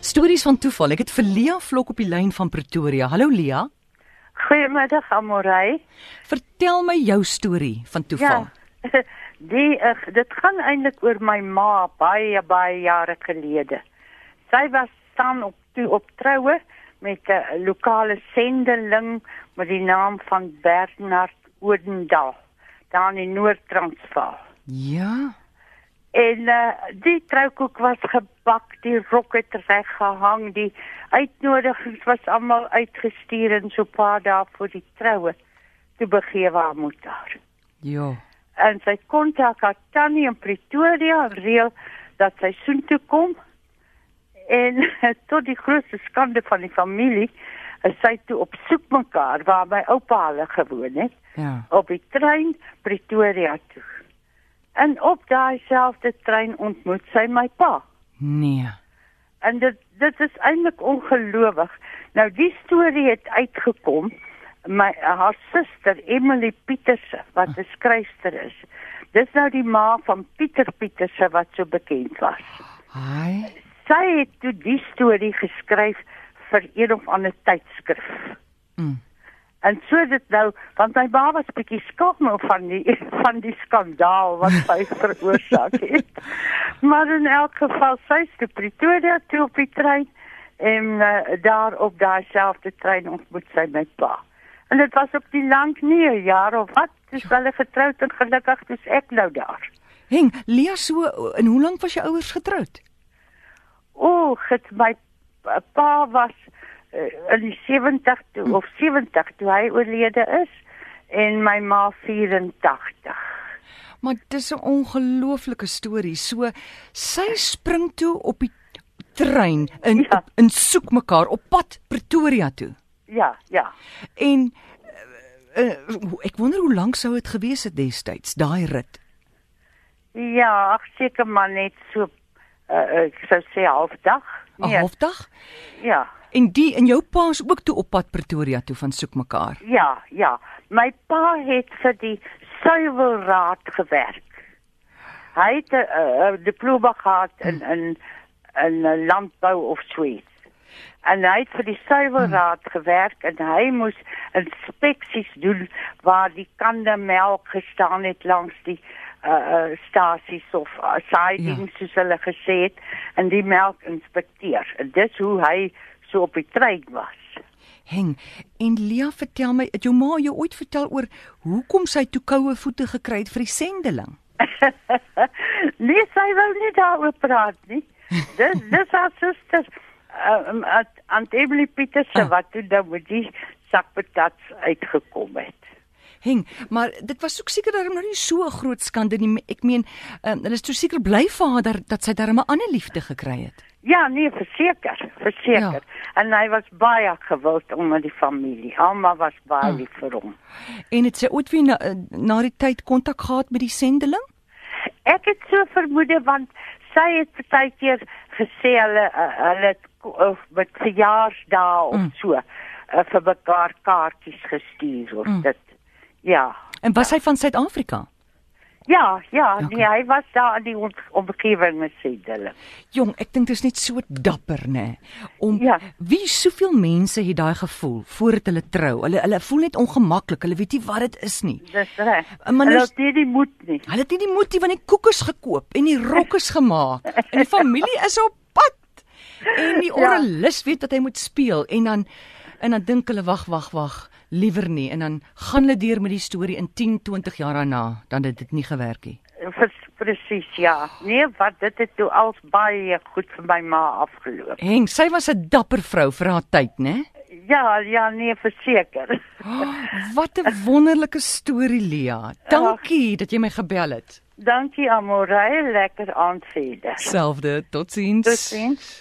Stories van toeval. Ek het vir Lia Vlok op die lyn van Pretoria. Hallo Lia. Goeiemiddag Amorey. Vertel my jou storie van toeval. Ja. Die uh, dit gaan eintlik oor my ma baie baie jare gelede. Sy was staan op toe op troue met 'n lokale sendeling met die naam van Bernard Oudendal daar in Noord-Transvaal. Ja. En uh, die troukoek was gebak, die rok het reg gehang, die uitnodigings was almal uitgestuur en so paar dae voor die troue toe begewe haar moeder. Ja. En sy kontak haar tannie in Pretoria reël dat sy soontoe kom. En tot die grootste skande van die familie, is sy toe op soek mekaar waar my oupa hulle gewoon het. Ja. Op die trein Pretoria toe. En op daai selfde trein ontmoet sy my pa. Nee. En dit dit is eintlik ongelowig. Nou die storie het uitgekom my haar suster Emily Pieterse wat 'n skryfster is. Dis nou die ma van Pieter Pieterse wat so bekend was. Hi. Sy het toe die storie geskryf vir een of ander tydskrif. Mm. En so dit nou, want my ma was bietjie skaam van die van die skandaal wat sy veroorsaak het. Maar in elk geval sy is te Pretoria toe op die trein en uh, daar op daai selfde trein ontmoet sy my pa. En dit was op die lank nie 'n jaar of wat, dis wel getroud en gelukkig dis ek nou daar. Heng, Lia so en hoe lank was jou ouers getroud? O, het my pa was uh, in die 70 toe of 70 toe hy oorlede is en my ma 84. Maar dis 'n ongelooflike storie. So sy spring toe op die trein in Ja. in soek mekaar op pad Pretoria toe. Ja, ja. En uh, uh, ek wonder hoe lank sou dit gewees het destyds daai rit. Ja, ag seker maar net so uh, ek sou sê halfdag. 'n Halfdag? Ja. En die en jou pa is ook toe op pad Pretoria toe van soek mekaar. Ja, ja. My pa het vir die suiwelraad gewerk. Hy het 'n uh, uh, diploma gehad in in in uh, landbou of sweet. En hy het vir die suiwelraad gewerk en hy moes inspeksies doen waar die kande melk gestaan het langs die uh, uh stasies of uh, sidings ja. soos hulle gesê het en die melk inspekteer. En dis hoe hy so op die trein was. Heng. En Lia, vertel my, het jou ma jou ooit vertel oor hoekom sy toe koue voete gekry het vir die sendeling? nee, sy wil nie daaroor praat nie. Dis dis haar suster um, Aunt Emily Peterse Ah. wat toe dan met die sakpatats uitgekom het. Heng, maar dit was ook seker daarom nou nie so 'n groot skande nie. Ek meen, um, hulle is toe seker bly vir haar dat, dat sy darem 'n ander liefde gekry het. Ja, nee, verseker, verseker. Ja. En hy was baie gewild onder die familie. Alma was baie Ah. lief vir hom. En het sy ooit weer na, eh, na die tyd kontak gehad met die sendeling? Ek het so vermoed want sy het baie keer gesê hulle uh, hulle of met verjaarsdae of Mm. so uh, vir mekaar kaartjies gestuur of Mm. dit. Ja. En was hy van Suid-Afrika? Ja, ja, Okay. okay. nee, hy was daar in die om, omgewing met Sedele. Jong, ek dink dit is net so dapper, nê. Om Ja. wie soveel mense het daai gevoel voordat hulle trou. Hulle hulle voel net ongemaklik. Hulle weet nie wat dit is nie. Dis reg. Maar Hulle nou- het nie die moed nie. Hulle het nie die moed nie want die koek is gekoop en die rok is gemaak en die familie is op pad. En die Ja. orgelis weet dat hy moet speel en dan en dan dink hulle wag wag wag liewer nie en dan gaan hulle deur met die storie in 10, 20 jaar daarna dan het dit nie gewerk nie. Vers- Presies, ja. Nee, wat dit het toe als baie goed vir my ma afgeloop. Heng, sy was 'n dapper vrou vir haar tyd, né? Ja, ja, nee, verseker. Oh, wat 'n wonderlike storie, Lia. Dankie dat jy my gebel het. Dankie Amorey, lekker aand verder. Selfde, totsiens. Totsiens.